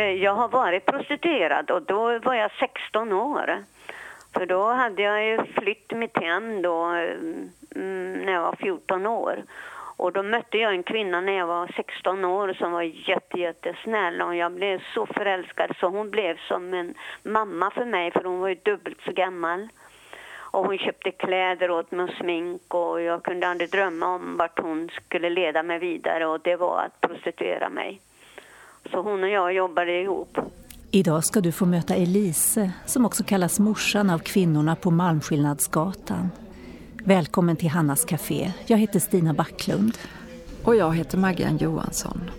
Eh, jag har varit prostituerad och då var jag 16 år. För då hade jag ju flytt mitt hem då mm, mm, när jag var 14 år. Och då mötte jag en kvinna när jag var 16 år som var jätte, jättesnäll och jag blev så förälskad så hon blev som en mamma för mig för hon var ju dubbelt så gammal. Och hon köpte kläder åt mig och smink och jag kunde aldrig drömma om vart hon skulle leda mig vidare och det var att prostituera mig. Så hon och jag jobbade ihop. Idag ska du få möta Elise, som också kallas morsan av kvinnorna på Malmskillnadsgatan. Välkommen till Hannas Café. Jag heter Stina Backlund. Och jag heter Maggan Johansson.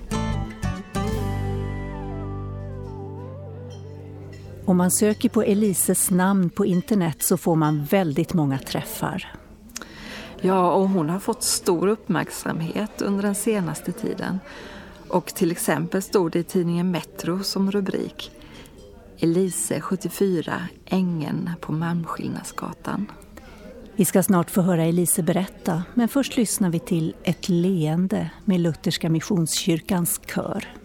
Om man söker på Elises namn på internet så får man väldigt många träffar. Ja, och hon har fått stor uppmärksamhet under den senaste tiden. Och till exempel stod det i tidningen Metro som rubrik Elise 74, ängen på Malmskillnadsgatan. Vi ska snart få höra Elise berätta, men först lyssnar vi till Ett leende med Lutherska Missionskyrkans kör.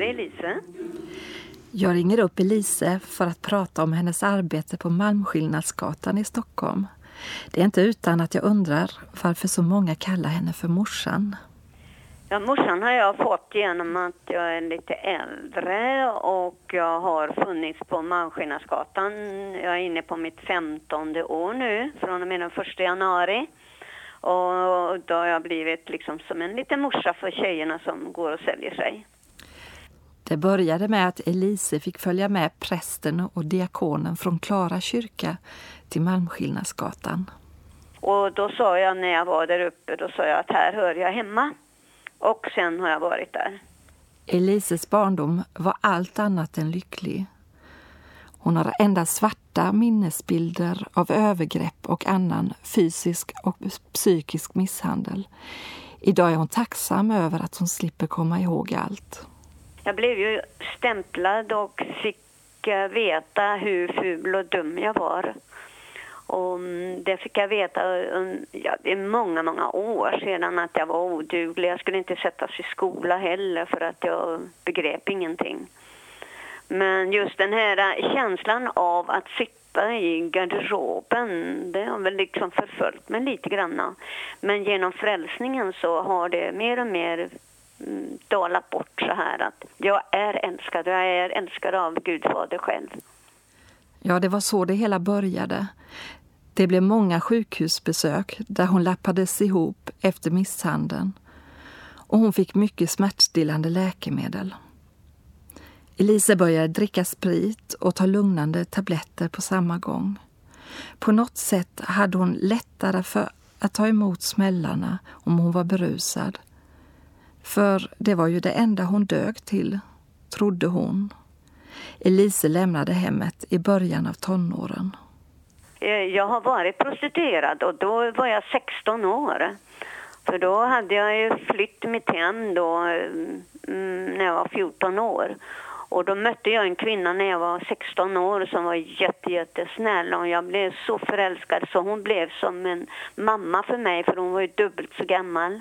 Elise. Jag ringer upp Elise för att prata om hennes arbete på Malmskillnadsgatan i Stockholm. Det är inte utan att jag undrar varför så många kallar henne för morsan. Ja, morsan har jag fått genom att jag är lite äldre och jag har funnits på Malmskillnadsgatan. Jag är inne på mitt femtonde år nu, från och med den första januari. Och då har jag blivit liksom som en liten morsa för tjejerna som går och säljer sig. Det började med att Elise fick följa med prästen och diakonen från Klara kyrka till Malmskillnadsgatan. Och då sa jag när jag var där uppe, då sa jag att här hör jag hemma. Och sen har jag varit där. Elises barndom var allt annat än lycklig. Hon har endast svarta minnesbilder av övergrepp och annan fysisk och psykisk misshandel. Idag är hon tacksam över att hon slipper komma ihåg allt. Jag blev ju stämplad och fick eh, veta hur ful och dum jag var. Och mm, det fick jag veta ja, det är många, många år sedan att jag var oduglig. Jag skulle inte sättas i skola heller för att jag begrep ingenting. Men just den här eh, känslan av att sitta i garderoben, det har väl liksom förföljt mig lite grann. Men genom frälsningen så har det mer och mer Mm, dalat bort så här att jag är älskad jag är älskad av Gud Fader själv. Ja, det var så det hela började. Det blev många sjukhusbesök där hon lappades ihop efter misshandeln och hon fick mycket smärtstillande läkemedel. Elise började dricka sprit och ta lugnande tabletter på samma gång. På något sätt hade hon lättare för att ta emot smällarna om hon var berusad. För det var ju det enda hon dög till, trodde hon. Elise lämnade hemmet i början av tonåren. Eh, jag har varit prostituerad och då var jag 16 år. För då hade jag ju flytt mitt hem då mm, mm, när jag var 14 år. Och då mötte jag en kvinna när jag var 16 år som var jätte, jättesnäll och jag blev så förälskad så hon blev som en mamma för mig för hon var ju dubbelt så gammal.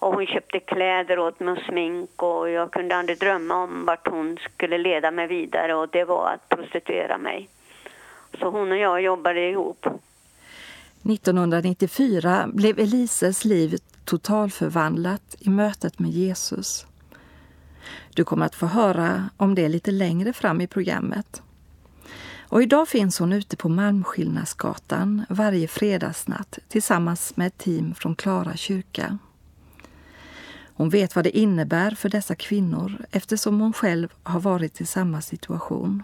Och hon köpte kläder åt mig och smink och jag kunde aldrig drömma om vart hon skulle leda mig vidare och det var att prostituera mig. Så hon och jag jobbade ihop. 1994 blev Elises liv totalförvandlat i mötet med Jesus. Du kommer att få höra om det lite längre fram i programmet. Och idag finns hon ute på Malmskillnadsgatan varje fredagsnatt tillsammans med ett team från Klara kyrka. Hon vet vad det innebär för dessa kvinnor eftersom hon själv har varit i samma situation.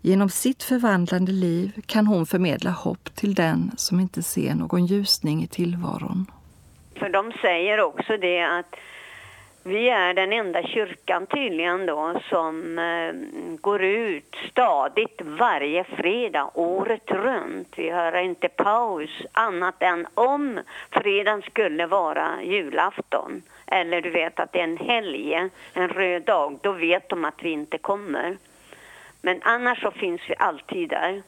Genom sitt förvandlande liv kan hon förmedla hopp till den som inte ser någon ljusning i tillvaron. För de säger också det att vi är den enda kyrkan tydligen då som eh, går ut stadigt varje fredag året runt. Vi har inte paus annat än om fredagen skulle vara julafton eller du vet att det är en helg, en röd dag, då vet de att vi inte kommer. Men annars så finns vi alltid där.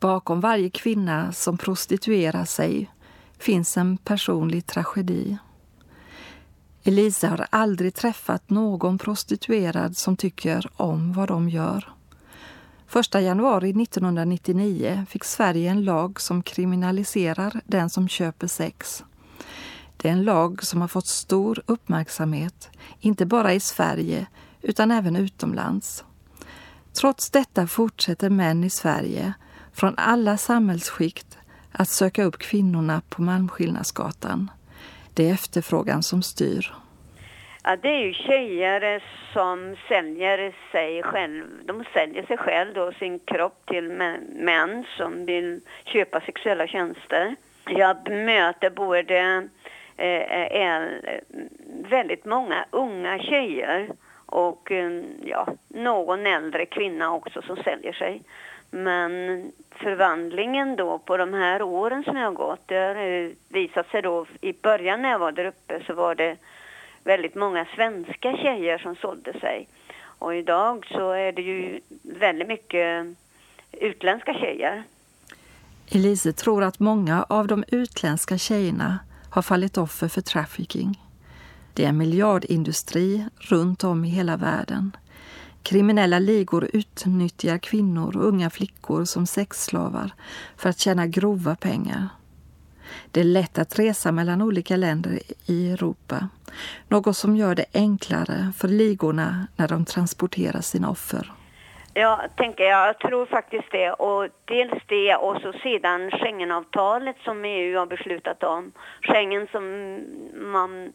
Bakom varje kvinna som prostituerar sig finns en personlig tragedi. Elisa har aldrig träffat någon prostituerad som tycker om vad de gör. 1 januari 1999 fick Sverige en lag som kriminaliserar den som köper sex. Det är en lag som har fått stor uppmärksamhet, inte bara i Sverige utan även utomlands. Trots detta fortsätter män i Sverige, från alla samhällsskikt, att söka upp kvinnorna på Malmskillnadsgatan. Det är efterfrågan som styr. Ja, det är ju tjejer som säljer sig själv. De säljer sig själv och sin kropp till män som vill köpa sexuella tjänster. Jag möter både Eh, är eh, väldigt många unga tjejer och eh, ja, någon äldre kvinna också som säljer sig. Men förvandlingen då på de här åren som jag har gått, det har visat sig då, i början när jag var där uppe så var det väldigt många svenska tjejer som sålde sig. Och idag så är det ju väldigt mycket utländska tjejer. Elise tror att många av de utländska tjejerna har fallit offer för trafficking. Det är en miljardindustri runt om i hela världen. Kriminella ligor utnyttjar kvinnor och unga flickor som sexslavar för att tjäna grova pengar. Det är lätt att resa mellan olika länder i Europa. Något som gör det enklare för ligorna när de transporterar sina offer. Ja, tänker jag. Jag tror faktiskt det. Och dels det och så sedan Schengenavtalet som EU har beslutat om. Schengen som man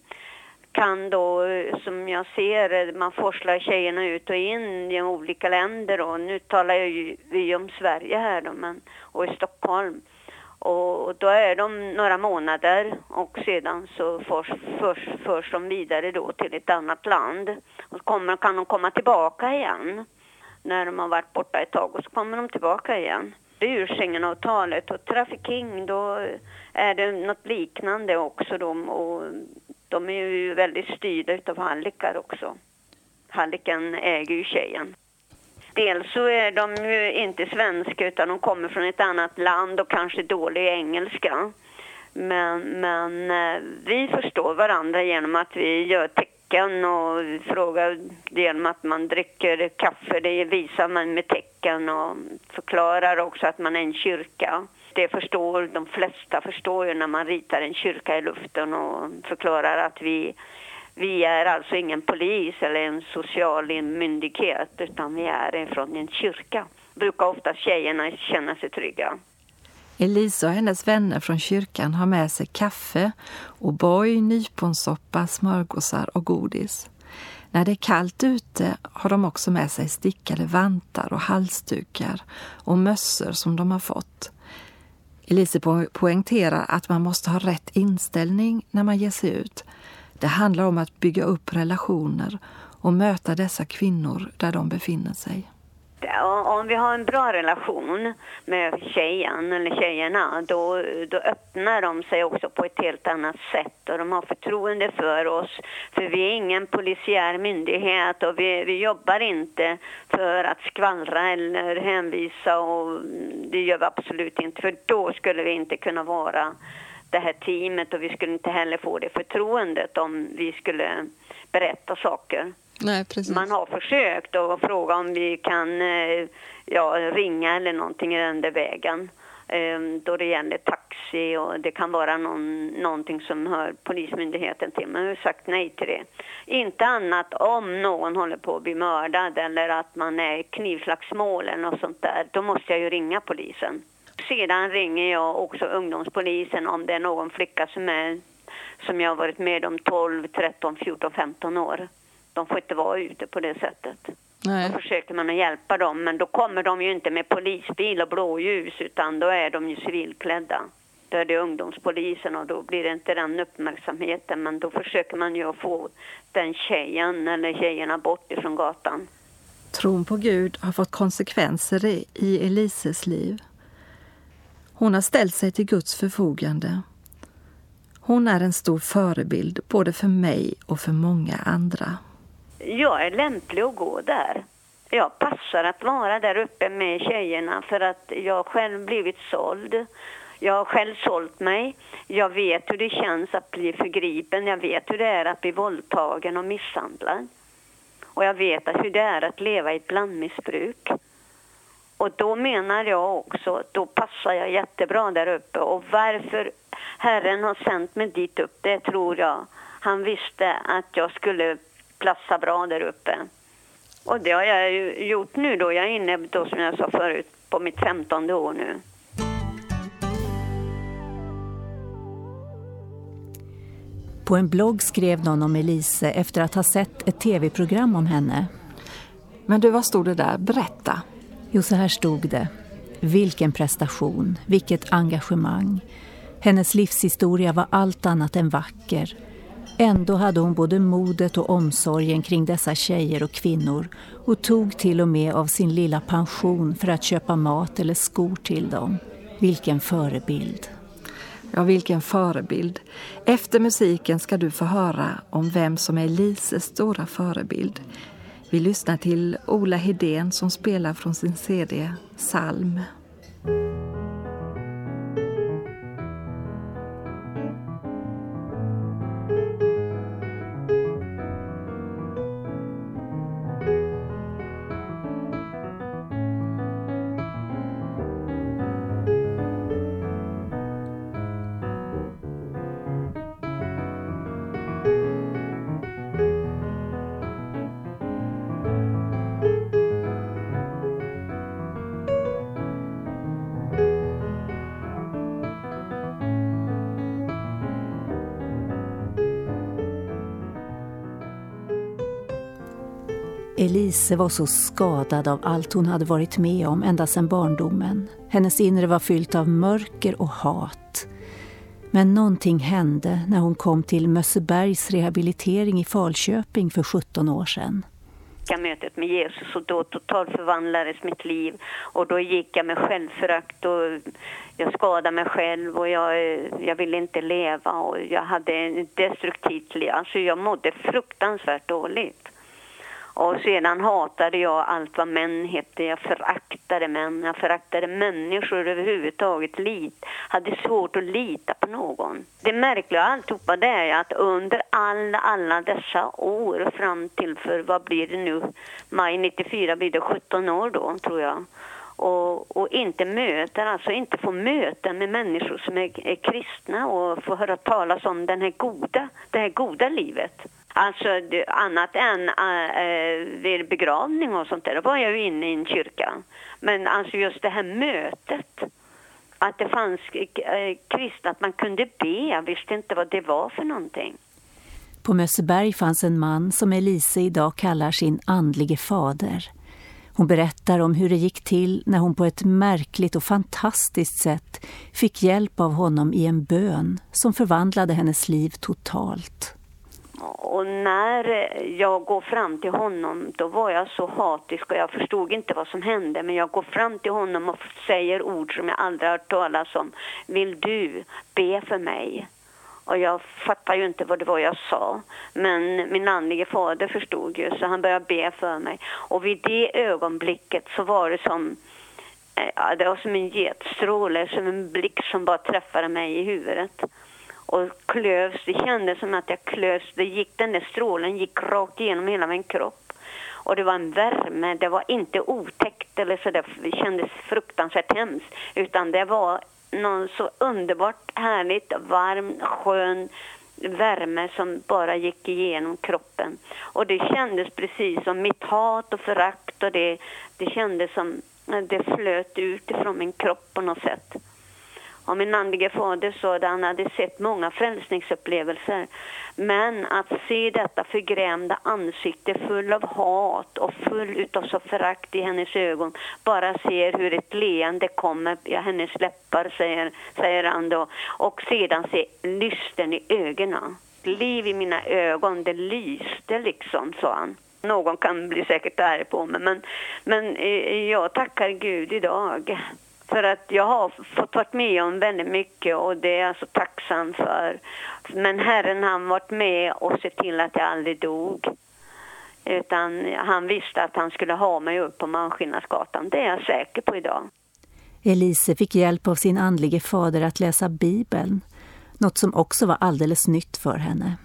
kan då, som jag ser man forslar tjejerna ut och in i olika länder och nu talar ju vi om Sverige här då, men, och i Stockholm. Och då är de några månader och sedan så förs, förs, förs de vidare då till ett annat land. Och så kommer, kan de komma tillbaka igen när de har varit borta ett tag och så kommer de tillbaka igen. Det är ju Schengenavtalet och trafficking då är det något liknande också de och de är ju väldigt styrda utav hallickar också. Hallicken äger ju tjejen. Dels så är de ju inte svenska utan de kommer från ett annat land och kanske dålig engelska. Men, men eh, vi förstår varandra genom att vi gör tecken och frågar genom att man dricker kaffe. Det visar man med tecken och förklarar också att man är en kyrka. Det förstår de flesta förstår ju när man ritar en kyrka i luften och förklarar att vi vi är alltså ingen polis eller en social myndighet utan vi är från en kyrka. Brukar ofta tjejerna känna sig trygga. Elisa och hennes vänner från kyrkan har med sig kaffe, O'boy, nyponsoppa, smörgåsar och godis. När det är kallt ute har de också med sig stickade vantar och halsdukar och mössor som de har fått. Elise poängterar att man måste ha rätt inställning när man ger sig ut. Det handlar om att bygga upp relationer och möta dessa kvinnor där de befinner sig. Om vi har en bra relation med tjejen eller tjejerna då, då öppnar de sig också på ett helt annat sätt och de har förtroende för oss. För vi är ingen polisiär myndighet och vi, vi jobbar inte för att skvallra eller hänvisa och det gör vi absolut inte för då skulle vi inte kunna vara det här teamet och vi skulle inte heller få det förtroendet om vi skulle berätta saker. Nej, precis. Man har försökt och fråga om vi kan eh, ja, ringa eller någonting i den där vägen. Eh, då det gäller taxi och det kan vara någon, någonting som hör Polismyndigheten till. Men vi har sagt nej till det. Inte annat om någon håller på att bli mördad eller att man är i knivslagsmål eller något sånt där. Då måste jag ju ringa polisen. Sedan ringer jag också ungdomspolisen om det är någon flicka som är som jag har varit med om 12, 13, 14, 15 år. De får inte vara ute på det sättet. Nej. Då försöker man att hjälpa dem, men då kommer de ju inte med polisbil och blåljus utan då är de ju civilklädda. Då är det ungdomspolisen och då blir det inte den uppmärksamheten men då försöker man ju att få den tjejen eller tjejerna bort ifrån gatan. Tron på Gud har fått konsekvenser i Elises liv. Hon har ställt sig till Guds förfogande. Hon är en stor förebild både för mig och för många andra jag är lämplig att gå där. Jag passar att vara där uppe med tjejerna för att jag själv blivit såld. Jag har själv sålt mig. Jag vet hur det känns att bli förgripen. Jag vet hur det är att bli våldtagen och misshandlad. Och jag vet hur det är att leva i ett blandmissbruk. Och då menar jag också, då passar jag jättebra där uppe. Och varför Herren har sänt mig dit upp, det tror jag. Han visste att jag skulle platsa bra där uppe. Och det har jag ju gjort nu då. Jag är inne då som jag sa förut på mitt femtonde år nu. På en blogg skrev någon om Elise efter att ha sett ett tv-program om henne. Men du, vad stod det där? Berätta. Jo, så här stod det. Vilken prestation, vilket engagemang. Hennes livshistoria var allt annat än vacker. Ändå hade hon både modet och omsorgen kring dessa tjejer och kvinnor och tog till och med av sin lilla pension för att köpa mat eller skor till dem. Vilken förebild! Ja, vilken förebild. Efter musiken ska du få höra om vem som är Lises stora förebild. Vi lyssnar till Ola Hedén som spelar från sin CD Salm. Elise var så skadad av allt hon hade varit med om ända sedan barndomen. Hennes inre var fyllt av mörker och hat. Men någonting hände när hon kom till Mössebergs rehabilitering i Falköping för 17 år sedan mötet med Jesus och då totalt förvandlades mitt liv. Och då gick jag med självförakt och jag skadade mig själv och jag, jag ville inte leva och jag hade ett destruktivt liv. Alltså jag mådde fruktansvärt dåligt. Och sedan hatade jag allt vad män hette. Jag föraktade män, jag föraktade människor överhuvudtaget. Lit, hade svårt att lita på någon. Det märkliga av alltihopa det är att under all, alla dessa år fram till för, vad blir det nu, maj 94 blir det 17 år då tror jag. Och, och, inte möter, alltså inte få möten med människor som är, är kristna och få höra talas om den här goda, det här goda livet. Alltså annat än äh, äh, vid begravning och sånt där, då var jag ju inne i en kyrka. Men alltså just det här mötet, att det fanns eh, äh, kristna, att man kunde be, jag visste inte vad det var för någonting. På Mösseberg fanns en man som Elise idag kallar sin andlige fader. Hon berättar om hur det gick till när hon på ett märkligt och fantastiskt sätt fick hjälp av honom i en bön som förvandlade hennes liv totalt. Och när jag går fram till honom, då var jag så hatisk och jag förstod inte vad som hände. Men jag går fram till honom och säger ord som jag aldrig hört talas om. Vill du be för mig? Och jag fattar ju inte vad det var jag sa. Men min andlige fader förstod ju, så han började be för mig. Och vid det ögonblicket så var det som, eh, ja, det var som en getstråle, som en blick som bara träffade mig i huvudet och klövs. Det kändes som att jag klövs. Det gick, den där strålen gick rakt igenom hela min kropp. Och det var en värme, det var inte otäckt eller så det kändes fruktansvärt hemskt. Utan det var någon så underbart härligt, varm, skön värme som bara gick igenom kroppen. Och det kändes precis som mitt hat och förakt och det, det kändes som eh, det flöt ut ifrån min kropp på något sätt. Och min andlige fader sa att han hade sett många frälsningsupplevelser. Men att se detta förgrämda ansikte full av hat och full utav så förakt i hennes ögon. Bara ser hur ett leende kommer, ja hennes läppar säger, säger han då. Och sedan se lysten i ögonen. Liv i mina ögon, det lyste liksom, sa han. Någon kan bli säkert arg på mig, men, men eh, jag tackar Gud idag. För att jag har fått varit med om väldigt mycket och det är jag så tacksam för. Men Herren han varit med och sett till att jag aldrig dog. Utan han visste att han skulle ha mig upp på Malmskillnadsgatan. Det är jag säker på idag. Elise fick hjälp av sin andlige fader att läsa Bibeln. Något som också var alldeles nytt för henne.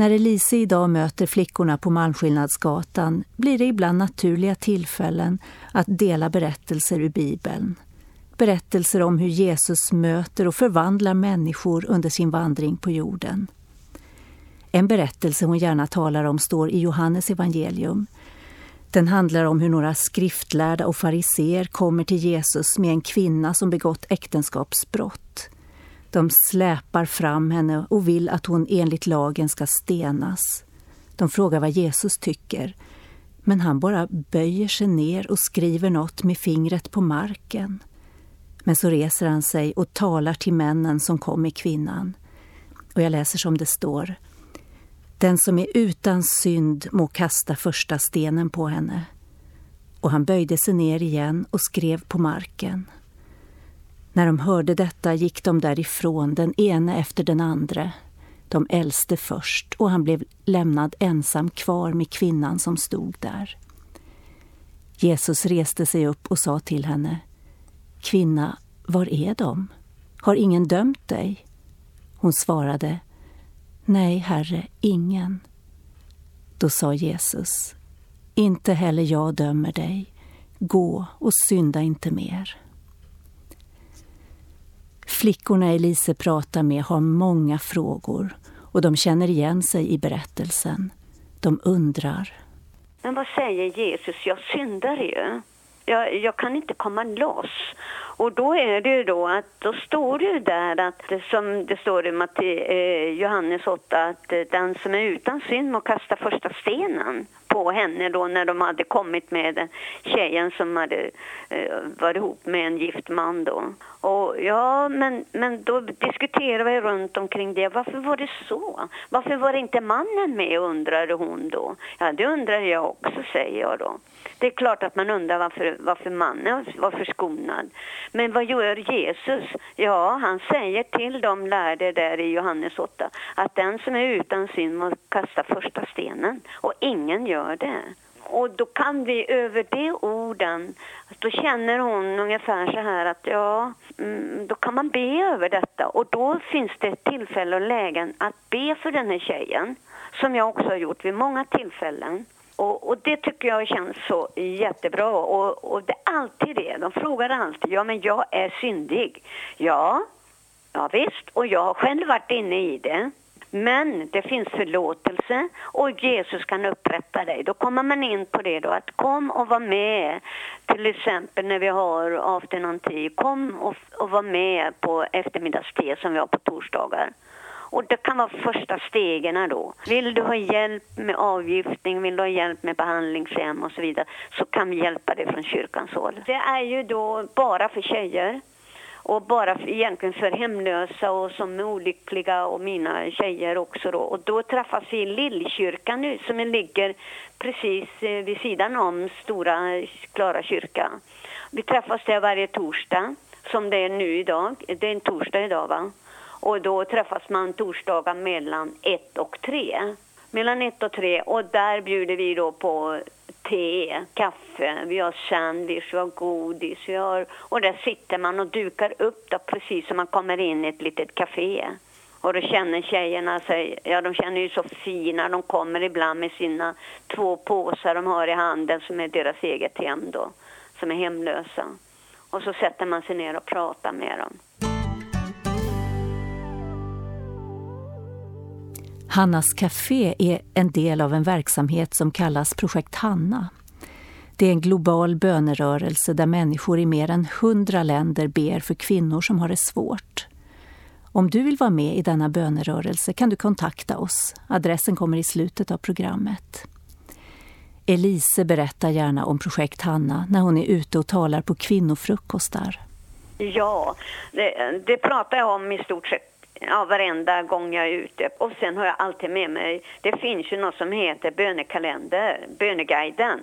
När Elise idag möter flickorna på Malmskillnadsgatan blir det ibland naturliga tillfällen att dela berättelser ur Bibeln. Berättelser om hur Jesus möter och förvandlar människor under sin vandring på jorden. En berättelse hon gärna talar om står i Johannes evangelium. Den handlar om hur några skriftlärda och fariseer kommer till Jesus med en kvinna som begått äktenskapsbrott. De släpar fram henne och vill att hon enligt lagen ska stenas. De frågar vad Jesus tycker, men han bara böjer sig ner och skriver något med fingret på marken. Men så reser han sig och talar till männen som kom med kvinnan. Och jag läser som det står. Den som är utan synd må kasta första stenen på henne. Och han böjde sig ner igen och skrev på marken. När de hörde detta gick de därifrån, den ene efter den andra. De äldste först, och han blev lämnad ensam kvar med kvinnan som stod där. Jesus reste sig upp och sa till henne Kvinna, var är de? Har ingen dömt dig? Hon svarade Nej, Herre, ingen. Då sa Jesus Inte heller jag dömer dig. Gå och synda inte mer. Flickorna Elise pratar med har många frågor och de känner igen sig i berättelsen. De undrar. Men vad säger Jesus? Jag syndar ju. Jag, jag kan inte komma loss. Och då är det ju då att, då står det ju där att, som det står i Matte, eh, Johannes 8, att eh, den som är utan synd må kasta första stenen på henne då när de hade kommit med tjejen som hade eh, varit ihop med en gift man då. Och ja, men, men då diskuterade vi runt omkring det. Varför var det så? Varför var inte mannen med, undrade hon då. Ja, det undrar jag också, säger jag då. Det är klart att man undrar varför, varför mannen var förskonad. Men vad gör Jesus? Ja, han säger till de lärde där i Johannes 8 att den som är utan synd må kasta första stenen och ingen gör det. Och då kan vi över de orden, då känner hon ungefär så här att ja, mm, då kan man be över detta och då finns det tillfälle och lägen att be för den här tjejen som jag också har gjort vid många tillfällen. Och, och, det tycker jag känns så jättebra. Och, och det är alltid det. De frågar alltid, ja men jag är syndig. Ja, ja visst. Och jag har själv varit inne i det. Men det finns förlåtelse och Jesus kan upprätta dig. Då kommer man in på det då, att kom och var med. Till exempel när vi har afternoon tea. kom och, och var med på eftermiddagste som vi har på torsdagar. Och det kan vara första stegen då. Vill du ha hjälp med avgiftning, vill du ha hjälp med behandlingshem och så vidare, så kan vi hjälpa dig från kyrkans håll. Det är ju då bara för tjejer och bara för, egentligen för hemlösa och som är olyckliga och mina tjejer också då. Och då träffas vi i Lillkyrkan nu som ligger precis eh, vid sidan om Stora Klara kyrka. Vi träffas där varje torsdag som det är nu idag. Det är en torsdag idag va? Och då träffas man torsdagar mellan ett och tre. Mellan ett och tre och där bjuder vi då på te, kaffe, vi har sandwich, vi har godis, vi har, och där sitter man och dukar upp då precis som man kommer in i ett litet café. Och då känner tjejerna sig, ja de känner ju så fina, de kommer ibland med sina två påsar de har i handen som är deras eget hem då, som är hemlösa. Och så sätter man sig ner och pratar med dem. Hannas Café är en del av en verksamhet som kallas Projekt Hanna. Det är en global bönerörelse där människor i mer än hundra länder ber för kvinnor som har det svårt. Om du vill vara med i denna bönerörelse kan du kontakta oss. Adressen kommer i slutet av programmet. Elise berättar gärna om Projekt Hanna när hon är ute och talar på kvinnofrukostar. Ja, det, det pratar jag om i stort sett ja, varenda gång jag är ute. Och sen har jag alltid med mig, det finns ju något som heter bönekalender, böneguiden.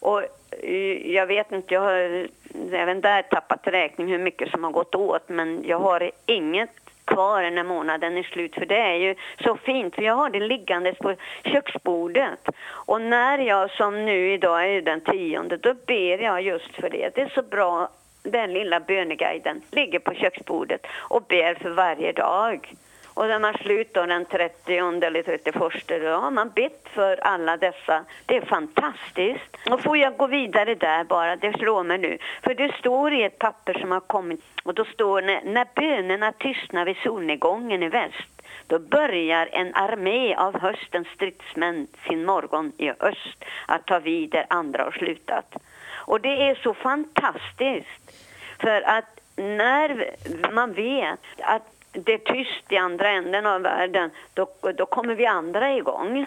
Och eh, jag vet inte, jag har även där tappat räkning hur mycket som har gått åt, men jag har inget kvar när månaden är slut, för det är ju så fint, för jag har det liggandes på köksbordet. Och när jag, som nu idag är den tionde, då ber jag just för det. Det är så bra den lilla böneguiden ligger på köksbordet och ber för varje dag. Och när man slutar den 30 eller 31 då har man bett för alla dessa. Det är fantastiskt. Och får jag gå vidare där bara, det slår mig nu. För det står i ett papper som har kommit och då står det när bönerna tystnar vid solnedgången i väst då börjar en armé av höstens stridsmän sin morgon i öst att ta vid där andra har slutat. Och det är så fantastiskt. För att när man vet att det är tyst i andra änden av världen, då, då kommer vi andra igång.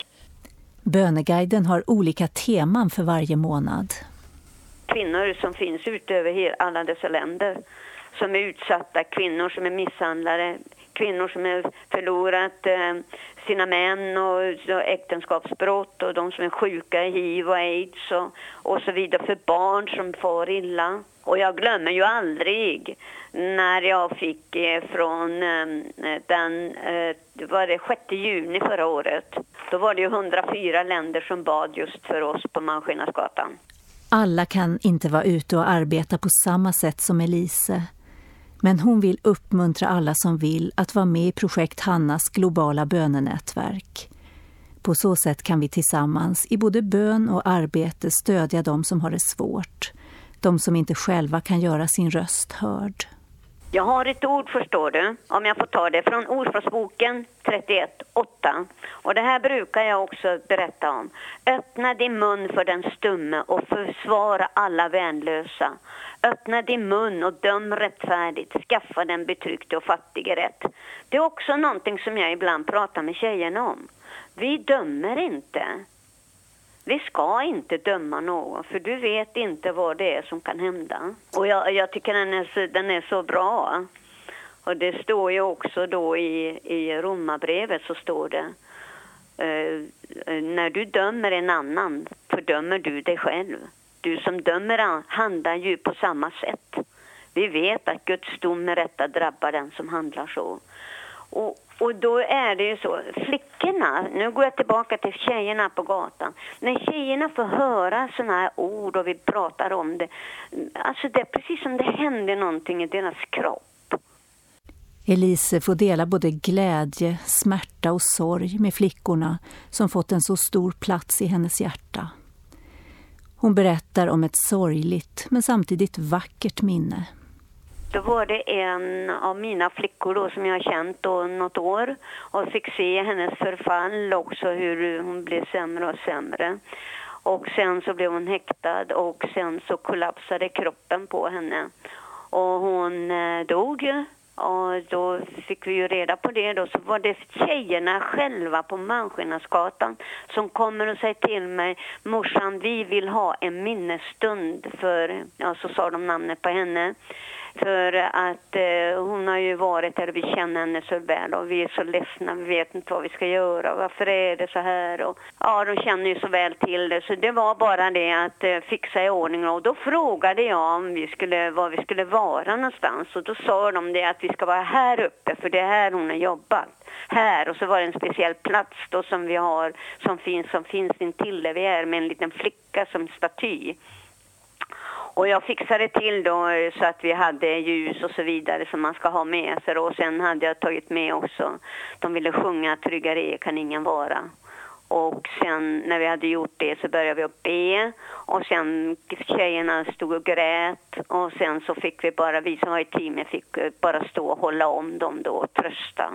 Böneguiden har olika teman för varje månad. Kvinnor som finns utöver alla dessa länder, som är utsatta, kvinnor som är misshandlade, kvinnor som har förlorat eh, sina män och, och äktenskapsbrott och de som är sjuka i hiv och aids och, och så vidare, för barn som far illa. Och jag glömmer ju aldrig när jag fick eh, från ehm, den, eh, var det 6 juni förra året. Då var det ju 104 länder som bad just för oss på Malmskillnadsgatan. Alla kan inte vara ute och arbeta på samma sätt som Elise. Men hon vill uppmuntra alla som vill att vara med i projekt Hannas globala bönenätverk. På så sätt kan vi tillsammans i både bön och arbete stödja de som har det svårt. De som inte själva kan göra sin röst hörd. Jag har ett ord förstår du, om jag får ta det, från Ordspråksboken 31.8. Och det här brukar jag också berätta om. Öppna din mun för den stumme och försvara alla vänlösa. Öppna din mun och döm rättfärdigt, skaffa den betryckte och fattige rätt. Det är också någonting som jag ibland pratar med tjejerna om. Vi dömer inte. Vi ska inte döma någon, för du vet inte vad det är som kan hända. Och jag, jag tycker den är, så, den är så bra. Och det står ju också då i, i Romarbrevet så står det eh, när du dömer en annan fördömer du dig själv. Du som dömer handlar ju på samma sätt. Vi vet att Guds dom med rätta drabbar den som handlar så. Och, och då är det ju så, flickorna, nu går jag tillbaka till tjejerna på gatan. När tjejerna får höra sådana här ord och vi pratar om det, alltså det är precis som det händer någonting i deras kropp. Elise får dela både glädje, smärta och sorg med flickorna som fått en så stor plats i hennes hjärta. Hon berättar om ett sorgligt men samtidigt vackert minne. Då var det en av mina flickor då, som jag har känt då något år och fick se hennes förfall också, hur hon blev sämre och sämre. Och sen så blev hon häktad och sen så kollapsade kroppen på henne. Och hon eh, dog och då fick vi ju reda på det då, så var det tjejerna själva på Malmskillnadsgatan som kommer och säger till mig, morsan vi vill ha en minnesstund för, ja så sa de namnet på henne. För att eh, hon har ju varit där och vi känner henne så väl och vi är så ledsna, vi vet inte vad vi ska göra, varför är det så här? Och, ja, de känner ju så väl till det så det var bara det att eh, fixa i ordning och då frågade jag om vi skulle, var vi skulle vara någonstans och då sa de det att vi ska vara här uppe för det är här hon har jobbat här och så var det en speciell plats då som vi har som finns, som finns intill där vi är med en liten flicka som staty. Och jag fixade till då eh, så att vi hade ljus och så vidare som man ska ha med sig. Och sen hade jag tagit med också, de ville sjunga Tryggare kan ingen vara. Och sen när vi hade gjort det så började vi att be och sen tjejerna stod och grät och sen så fick vi bara, vi som var i teamet fick eh, bara stå och hålla om dem då och trösta.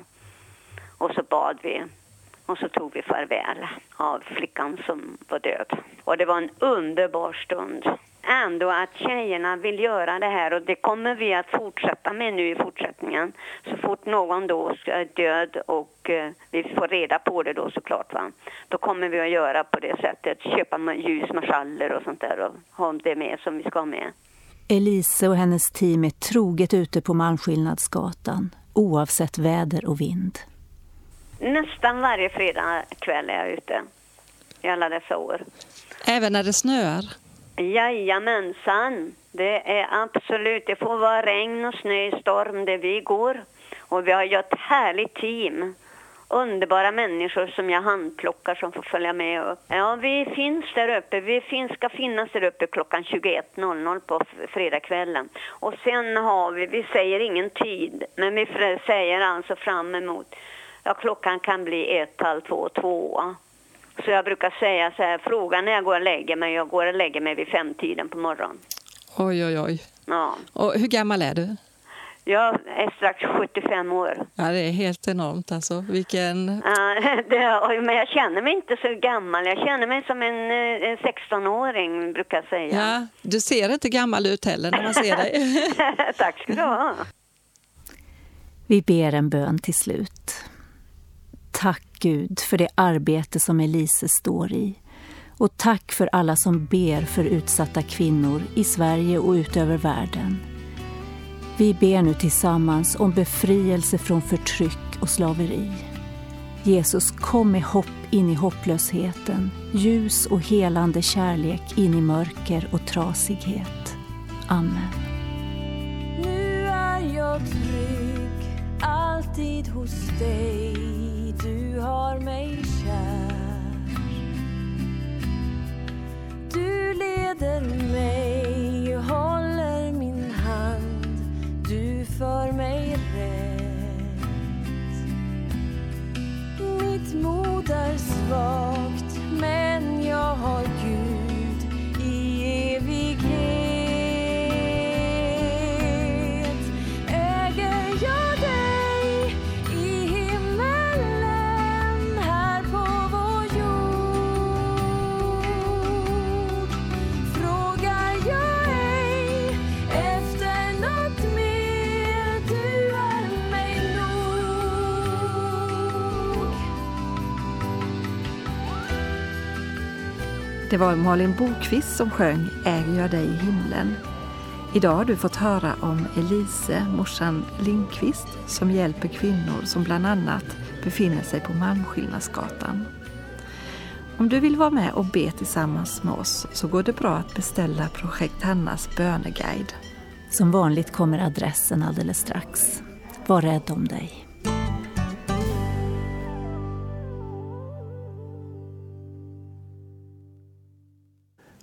Och så bad vi. Och så tog vi farväl av flickan som var död. Och det var en underbar stund ändå att tjejerna vill göra det här och det kommer vi att fortsätta med nu i fortsättningen. Så fort någon då är död och eh, vi får reda på det då såklart va. Då kommer vi att göra på det sättet, köpa ljusmarschaller och sånt där och ha det med som vi ska ha med. Elise och hennes team är troget ute på Malmskillnadsgatan oavsett väder och vind. Nästan varje fredag kväll är jag ute i alla dessa år. Även när det snöar? Jajamensan, det är absolut. Det får vara regn och snö, i storm där vi går. Och vi har ju ett härligt team. Underbara människor som jag handplockar som får följa med. Ja, vi finns där uppe. Vi finns, ska finnas där uppe klockan 21.00 på fredagskvällen. Och sen har vi, vi säger ingen tid, men vi säger alltså fram emot, ja klockan kan bli ett, halv två, två. Så jag brukar säga så här, fråga när jag går och lägger mig. Jag går och lägger mig vid femtiden på morgonen. Oj, oj, oj. Ja. Och hur gammal är du? Jag är strax 75 år. Ja, det är helt enormt alltså. Vilken... Ja, det, men jag känner mig inte så gammal. Jag känner mig som en, en 16-åring, brukar jag säga. Ja, du ser inte gammal ut heller när man ser dig. Tack ska du ha. Vi ber en bön till slut. Tack Gud för det arbete som Elise står i. Och tack för alla som ber för utsatta kvinnor i Sverige och utöver världen. Vi ber nu tillsammans om befrielse från förtryck och slaveri. Jesus, kom med hopp in i hopplösheten, ljus och helande kärlek in i mörker och trasighet. Amen. Nu är jag trygg, alltid hos dig du har mig kär. Du leder mig, håller min hand, du för mig rätt. Mitt mod är svagt, Det var Malin Bokvist som sjöng Äger jag dig i himlen. Idag har du fått höra om Elise, morsan Lindqvist, som hjälper kvinnor som bland annat befinner sig på Malmskillnadsgatan. Om du vill vara med och be tillsammans med oss så går det bra att beställa Projekt Hannas böneguide. Som vanligt kommer adressen alldeles strax. Var rädd om dig.